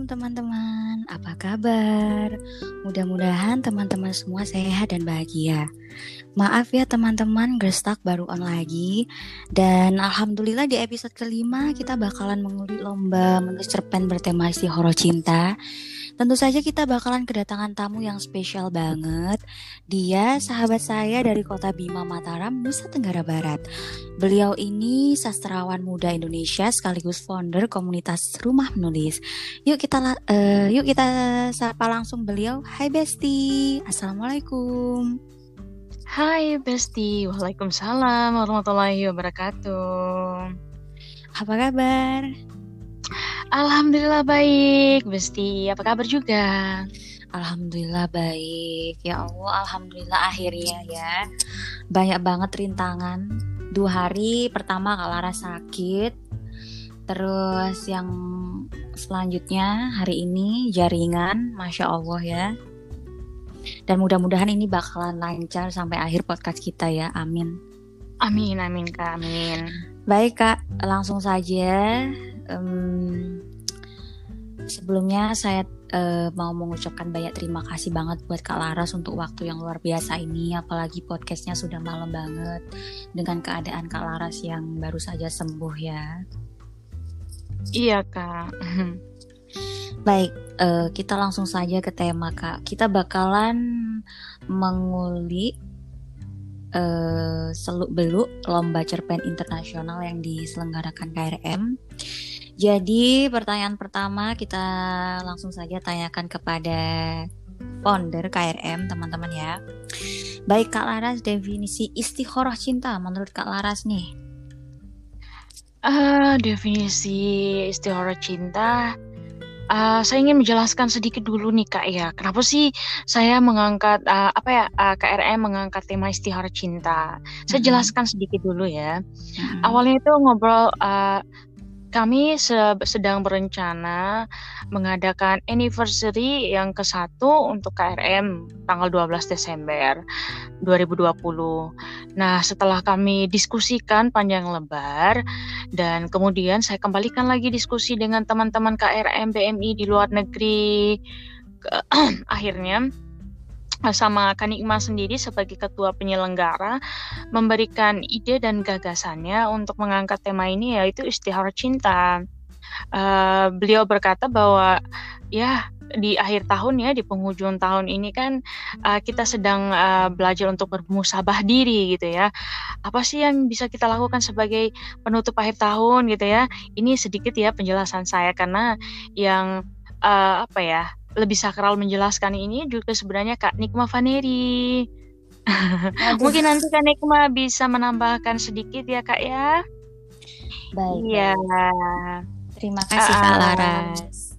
Assalamualaikum teman-teman, apa kabar? Mudah-mudahan teman-teman semua sehat dan bahagia. Maaf ya teman-teman, Gerstak baru on lagi. Dan Alhamdulillah di episode kelima kita bakalan mengulik lomba menulis cerpen bertema isi horor cinta. Tentu saja kita bakalan kedatangan tamu yang spesial banget. Dia sahabat saya dari kota Bima Mataram, Nusa Tenggara Barat. Beliau ini sastrawan muda Indonesia sekaligus founder komunitas Rumah Menulis. Yuk kita uh, yuk kita sapa langsung beliau. Hai Besti. Assalamualaikum. Hai Besti. Waalaikumsalam warahmatullahi wabarakatuh. Apa kabar? Alhamdulillah baik, Besti. Apa kabar juga? Alhamdulillah baik. Ya Allah, alhamdulillah akhirnya ya. Banyak banget rintangan. Dua hari pertama Kak Lara sakit. Terus yang selanjutnya hari ini jaringan, Masya Allah ya. Dan mudah-mudahan ini bakalan lancar sampai akhir podcast kita ya. Amin. Amin, amin Kak, amin. Baik Kak, langsung saja um, sebelumnya saya uh, mau mengucapkan banyak terima kasih banget buat Kak Laras untuk waktu yang luar biasa ini apalagi podcastnya sudah malam banget dengan keadaan Kak Laras yang baru saja sembuh ya. Iya Kak. Baik uh, kita langsung saja ke tema Kak. Kita bakalan mengulik uh, seluk beluk lomba cerpen internasional yang diselenggarakan KRM jadi pertanyaan pertama kita langsung saja tanyakan kepada founder KRM teman-teman ya. Baik Kak Laras definisi istikharah cinta menurut Kak Laras nih. Uh, definisi istikharah cinta Uh, saya ingin menjelaskan sedikit dulu nih kak ya, kenapa sih saya mengangkat uh, apa ya uh, KRM mengangkat tema istihara cinta? Saya mm -hmm. jelaskan sedikit dulu ya. Mm -hmm. Awalnya itu ngobrol uh, kami sedang berencana mengadakan anniversary yang ke-1 untuk KRM tanggal 12 Desember 2020. Nah, setelah kami diskusikan panjang lebar dan kemudian saya kembalikan lagi diskusi dengan teman-teman KRM BMI di luar negeri akhirnya sama Kanikma sendiri sebagai ketua penyelenggara memberikan ide dan gagasannya untuk mengangkat tema ini yaitu istihara cinta. Uh, beliau berkata bahwa ya di akhir tahun ya di penghujung tahun ini kan uh, kita sedang uh, belajar untuk bermusabah diri gitu ya apa sih yang bisa kita lakukan sebagai penutup akhir tahun gitu ya ini sedikit ya penjelasan saya karena yang uh, apa ya lebih sakral menjelaskan ini juga sebenarnya Kak Nikma Vaneri. Mungkin nanti Kak Nikma bisa menambahkan sedikit ya Kak ya. Baik. Iya. Terima kasih uh, Kak Laras.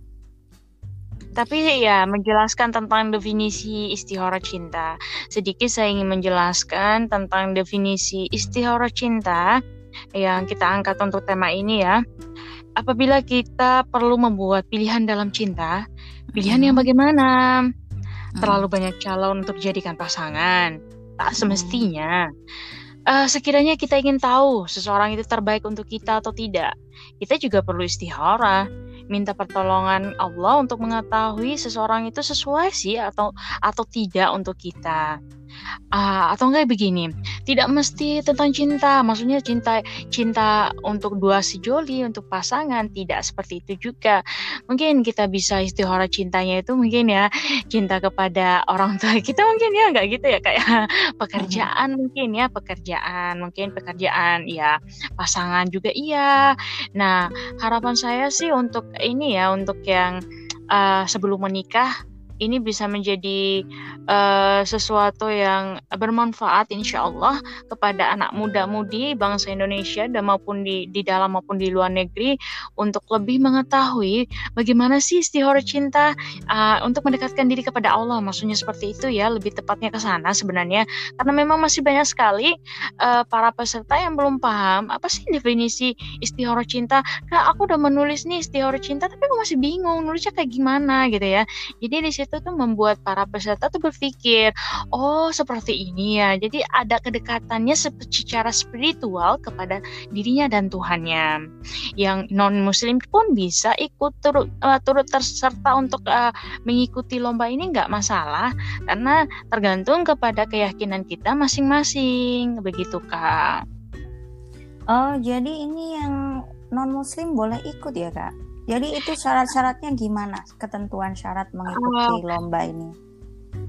Tapi ya menjelaskan tentang definisi istihara cinta. Sedikit saya ingin menjelaskan tentang definisi istihara cinta yang kita angkat untuk tema ini ya. Apabila kita perlu membuat pilihan dalam cinta, Pilihan yang bagaimana? Terlalu banyak calon untuk dijadikan pasangan. Tak semestinya. Uh, sekiranya kita ingin tahu seseorang itu terbaik untuk kita atau tidak, kita juga perlu istihara, minta pertolongan Allah untuk mengetahui seseorang itu sesuai sih atau atau tidak untuk kita uh, atau enggak begini tidak mesti tentang cinta maksudnya cinta cinta untuk dua sejoli untuk pasangan tidak seperti itu juga mungkin kita bisa istihara cintanya itu mungkin ya cinta kepada orang tua kita mungkin ya enggak gitu ya kayak pekerjaan hmm. mungkin ya pekerjaan mungkin pekerjaan ya pasangan juga iya nah harapan saya sih untuk ini ya untuk yang uh, sebelum menikah ini bisa menjadi uh, sesuatu yang bermanfaat insya Allah kepada anak muda-mudi bangsa Indonesia dan maupun di, di dalam maupun di luar negeri untuk lebih mengetahui bagaimana sih istihara cinta uh, untuk mendekatkan diri kepada Allah. Maksudnya seperti itu ya lebih tepatnya ke sana sebenarnya. Karena memang masih banyak sekali uh, para peserta yang belum paham apa sih definisi istihara cinta? Kak aku udah menulis nih istihara cinta tapi aku masih bingung nulisnya kayak gimana gitu ya. Jadi di situ itu tuh membuat para peserta tuh berpikir, oh seperti ini ya. Jadi ada kedekatannya secara spiritual kepada dirinya dan Tuhannya. Yang non Muslim pun bisa ikut turut uh, turut terserta untuk uh, mengikuti lomba ini nggak masalah karena tergantung kepada keyakinan kita masing-masing begitu kak. Oh jadi ini yang non Muslim boleh ikut ya kak? Jadi itu syarat-syaratnya gimana? Ketentuan syarat mengikuti uh, lomba ini?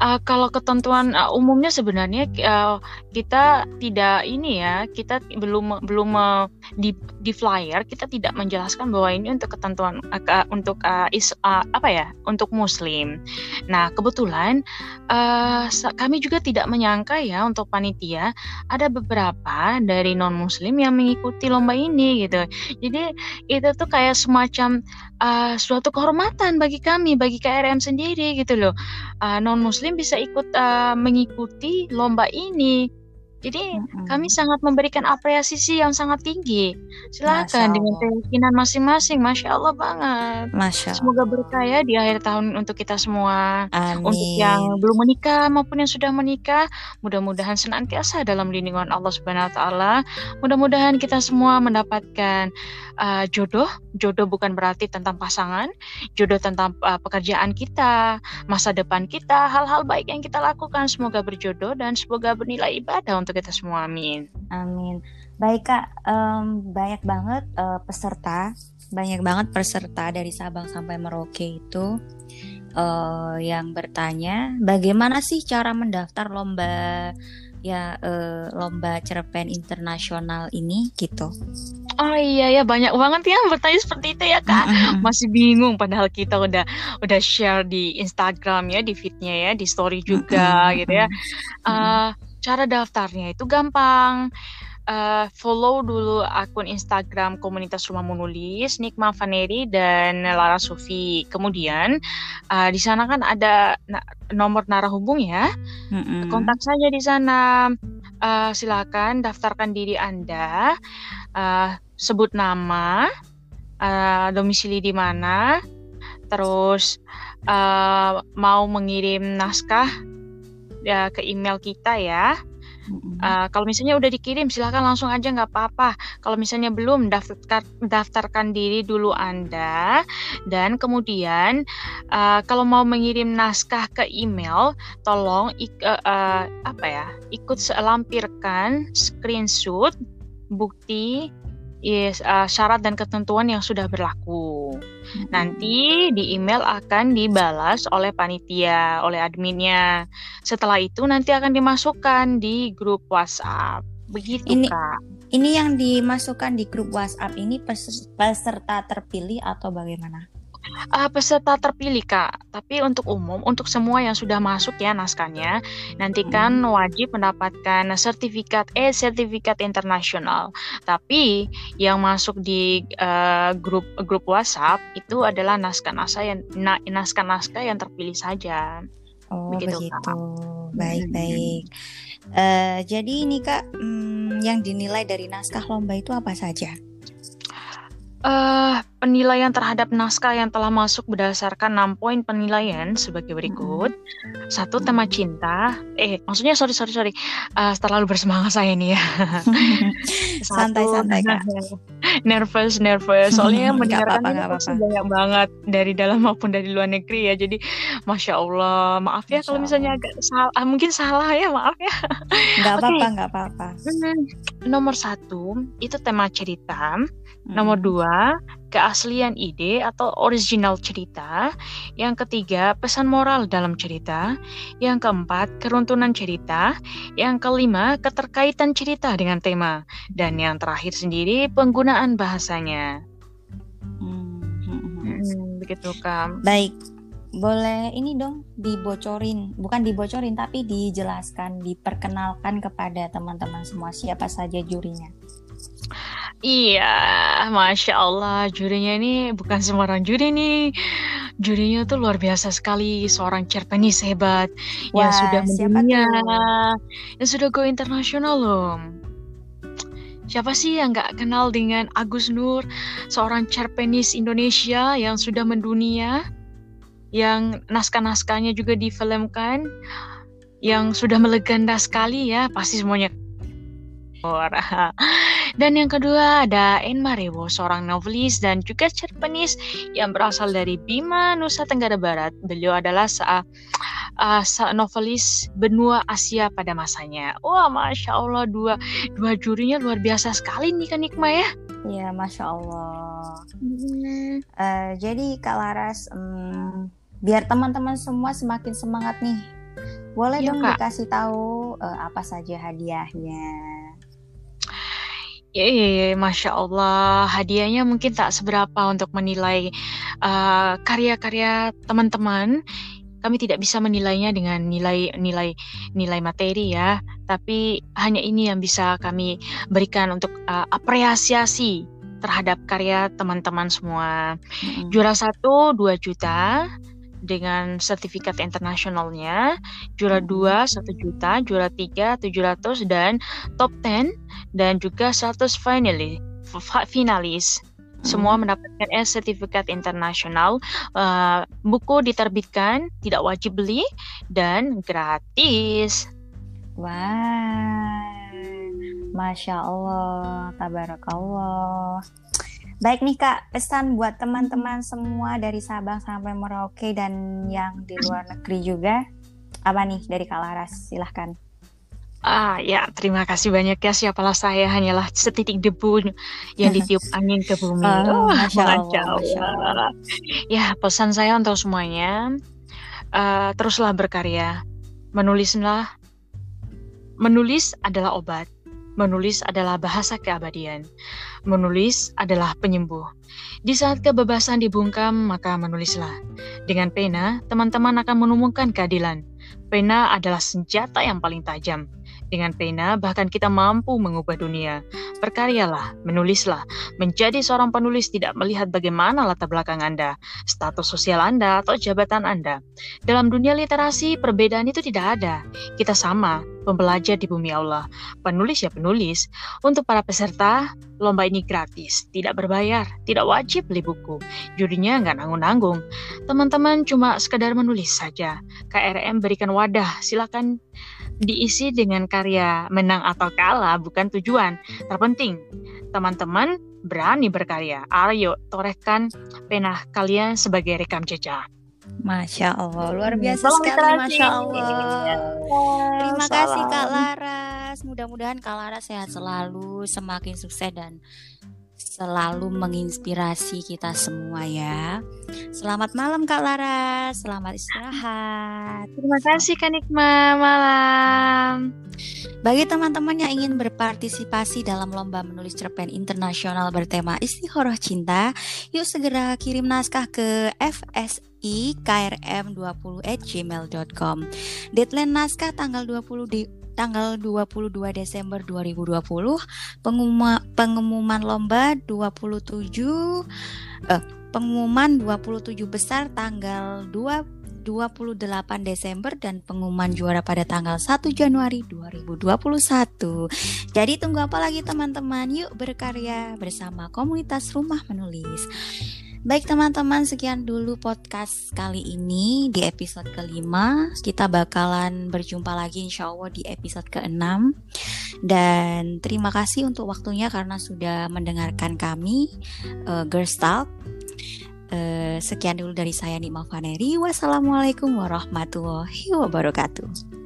Uh, kalau ketentuan uh, umumnya sebenarnya uh, kita tidak ini ya, kita belum belum uh, di di flyer kita tidak menjelaskan bahwa ini untuk ketentuan uh, untuk uh, is, uh, apa ya, untuk muslim. Nah, kebetulan uh, kami juga tidak menyangka ya untuk panitia ada beberapa dari non muslim yang mengikuti lomba ini gitu. Jadi itu tuh kayak semacam uh, suatu kehormatan bagi kami, bagi KRM sendiri gitu loh. Uh, non muslim bisa ikut uh, mengikuti lomba ini jadi mm-hmm. kami sangat memberikan apresiasi yang sangat tinggi. Silakan dengan keyakinan masing-masing. Masya Allah banget. Masya Allah. Semoga berkah ya di akhir tahun untuk kita semua. Amin. Untuk yang belum menikah maupun yang sudah menikah, mudah-mudahan senantiasa dalam lindungan Allah Subhanahu Wa Taala. Mudah-mudahan kita semua mendapatkan uh, jodoh. Jodoh bukan berarti tentang pasangan, jodoh tentang uh, pekerjaan kita, masa depan kita, hal-hal baik yang kita lakukan. Semoga berjodoh dan semoga bernilai ibadah untuk untuk kita semua amin amin baik kak um, banyak banget uh, peserta banyak banget peserta dari Sabang sampai Merauke itu uh, yang bertanya bagaimana sih cara mendaftar lomba ya uh, lomba cerpen internasional ini gitu Oh iya ya banyak banget ya bertanya seperti itu ya kak. Mm-hmm. Masih bingung padahal kita udah udah share di Instagram ya di feednya ya di story juga mm-hmm. gitu ya. Uh, Cara daftarnya itu gampang. Uh, follow dulu akun Instagram komunitas rumah menulis Nikma Vaneri dan Lara Sufi. Kemudian uh, di sana kan ada na nomor narahubung ya. Mm-hmm. Kontak saja di sana. Uh, silakan daftarkan diri Anda. Uh, sebut nama, uh, domisili di mana, terus uh, mau mengirim naskah ya, ke email kita ya. Uh, kalau misalnya udah dikirim silahkan langsung aja nggak apa-apa. Kalau misalnya belum daftar daftarkan diri dulu anda dan kemudian uh, kalau mau mengirim naskah ke email tolong ik, uh, uh, apa ya ikut lampirkan screenshot bukti yes, uh, syarat dan ketentuan yang sudah berlaku. Hmm. Nanti di email akan dibalas oleh panitia, oleh adminnya. Setelah itu nanti akan dimasukkan di grup WhatsApp. Begitu, ini, Kak. Ini yang dimasukkan di grup WhatsApp ini peserta terpilih atau bagaimana? Uh, peserta terpilih kak. Tapi untuk umum untuk semua yang sudah masuk ya naskahnya nanti kan wajib mendapatkan sertifikat e sertifikat internasional. Tapi yang masuk di uh, grup grup WhatsApp itu adalah naskah-naskah yang na, naskah-naskah yang terpilih saja. Oh begitu, begitu. baik hmm. baik uh, jadi ini kak hmm, yang dinilai dari naskah lomba itu apa saja Uh, penilaian terhadap naskah yang telah masuk berdasarkan 6 poin penilaian sebagai berikut. Satu tema cinta. Eh, maksudnya sorry sorry sorry. Uh, terlalu bersemangat saya ini ya. Santai-santai kak. nervous nervous. Soalnya mendengarkan apa, apa, banyak banget dari dalam maupun dari luar negeri ya. Jadi masya Allah. Maaf ya kalau misalnya agak salah. Ah, mungkin salah ya maaf ya. Gak apa-apa nggak apa-apa. Nomor satu itu tema cerita. Nomor dua, keaslian ide atau original cerita. Yang ketiga, pesan moral dalam cerita. Yang keempat, keruntunan cerita. Yang kelima, keterkaitan cerita dengan tema. Dan yang terakhir sendiri, penggunaan bahasanya. Hmm, hmm, begitu kan. Baik, boleh ini dong dibocorin, bukan dibocorin tapi dijelaskan, diperkenalkan kepada teman-teman semua siapa saja jurinya. Iya, masya Allah, jurinya ini bukan sembarang juri nih. Jurinya tuh luar biasa sekali, seorang cerpenis hebat Wah, yang sudah mendunia, yang sudah go internasional loh. Siapa sih yang nggak kenal dengan Agus Nur, seorang cerpenis Indonesia yang sudah mendunia? yang naskah-naskahnya juga difilmkan yang sudah melegenda sekali ya pasti semuanya dan yang kedua ada En Marewo, seorang novelis dan juga cerpenis yang berasal dari Bima, Nusa Tenggara Barat. Beliau adalah sa uh, novelis benua Asia pada masanya. Wah, masya Allah dua dua jurinya luar biasa sekali nih kan Nikma ya. Iya, masya Allah. Hmm. Uh, jadi Kak Laras, um, biar teman-teman semua semakin semangat nih. Boleh ya, dong Kak. dikasih tahu uh, apa saja hadiahnya? Ya, ya, ya, masya Allah, hadiahnya mungkin tak seberapa untuk menilai uh, karya-karya teman-teman. Kami tidak bisa menilainya dengan nilai-nilai nilai materi ya, tapi hanya ini yang bisa kami berikan untuk uh, apresiasi terhadap karya teman-teman semua. Mm-hmm. Juara satu 2 juta, dengan sertifikat internasionalnya, juara 2 1 juta, juara 3 700 dan top 10 dan juga 100 finalis. finalis. Semua hmm. mendapatkan S sertifikat internasional. Uh, buku diterbitkan, tidak wajib beli dan gratis. Wah, masya Allah, tabarakallah. Baik nih Kak, pesan buat teman-teman semua dari Sabang sampai Merauke dan yang di luar negeri juga. Apa nih dari Kak Laras? Silahkan. Ah ya, terima kasih banyak ya. Siapalah saya hanyalah setitik debu yang ditiup angin ke bumi. Oh, oh masya, Allah, masya Allah. Ya, pesan saya untuk semuanya, uh, teruslah berkarya, menulislah. Menulis adalah obat. Menulis adalah bahasa keabadian. Menulis adalah penyembuh. Di saat kebebasan dibungkam, maka menulislah. Dengan pena, teman-teman akan menemukan keadilan. Pena adalah senjata yang paling tajam. Dengan pena, bahkan kita mampu mengubah dunia. Berkaryalah, menulislah. Menjadi seorang penulis tidak melihat bagaimana latar belakang Anda, status sosial Anda, atau jabatan Anda. Dalam dunia literasi, perbedaan itu tidak ada. Kita sama, pembelajar di bumi Allah. Penulis ya penulis. Untuk para peserta, lomba ini gratis, tidak berbayar, tidak wajib beli buku. Jurinya nggak nanggung-nanggung. Teman-teman cuma sekedar menulis saja. KRM berikan wadah, silakan diisi dengan karya menang atau kalah bukan tujuan. Terpenting, teman-teman berani berkarya. Ayo torehkan pena kalian sebagai rekam jejak. Masya Allah, luar biasa sekali, Masya Allah. Terima kasih Kak Laras. Mudah-mudahan Kak Laras sehat selalu, semakin sukses dan selalu menginspirasi kita semua ya. Selamat malam Kak Lara, selamat istirahat. Terima kasih Kak Nikma, malam. Bagi teman-teman yang ingin berpartisipasi dalam lomba menulis cerpen internasional bertema Istikharah Cinta, yuk segera kirim naskah ke fsi krm20@gmail.com. Deadline naskah tanggal 20 di tanggal 22 Desember 2020 pengumuman pengumuman lomba 27 eh, pengumuman 27 besar tanggal 2 28 Desember dan pengumuman juara pada tanggal 1 Januari 2021. Jadi tunggu apa lagi teman-teman? Yuk berkarya bersama komunitas Rumah Menulis. Baik teman-teman, sekian dulu podcast kali ini di episode kelima. Kita bakalan berjumpa lagi insya Allah di episode keenam. Dan terima kasih untuk waktunya karena sudah mendengarkan kami, uh, Girls Talk. Uh, sekian dulu dari saya Nima Faneri. Wassalamualaikum warahmatullahi wabarakatuh.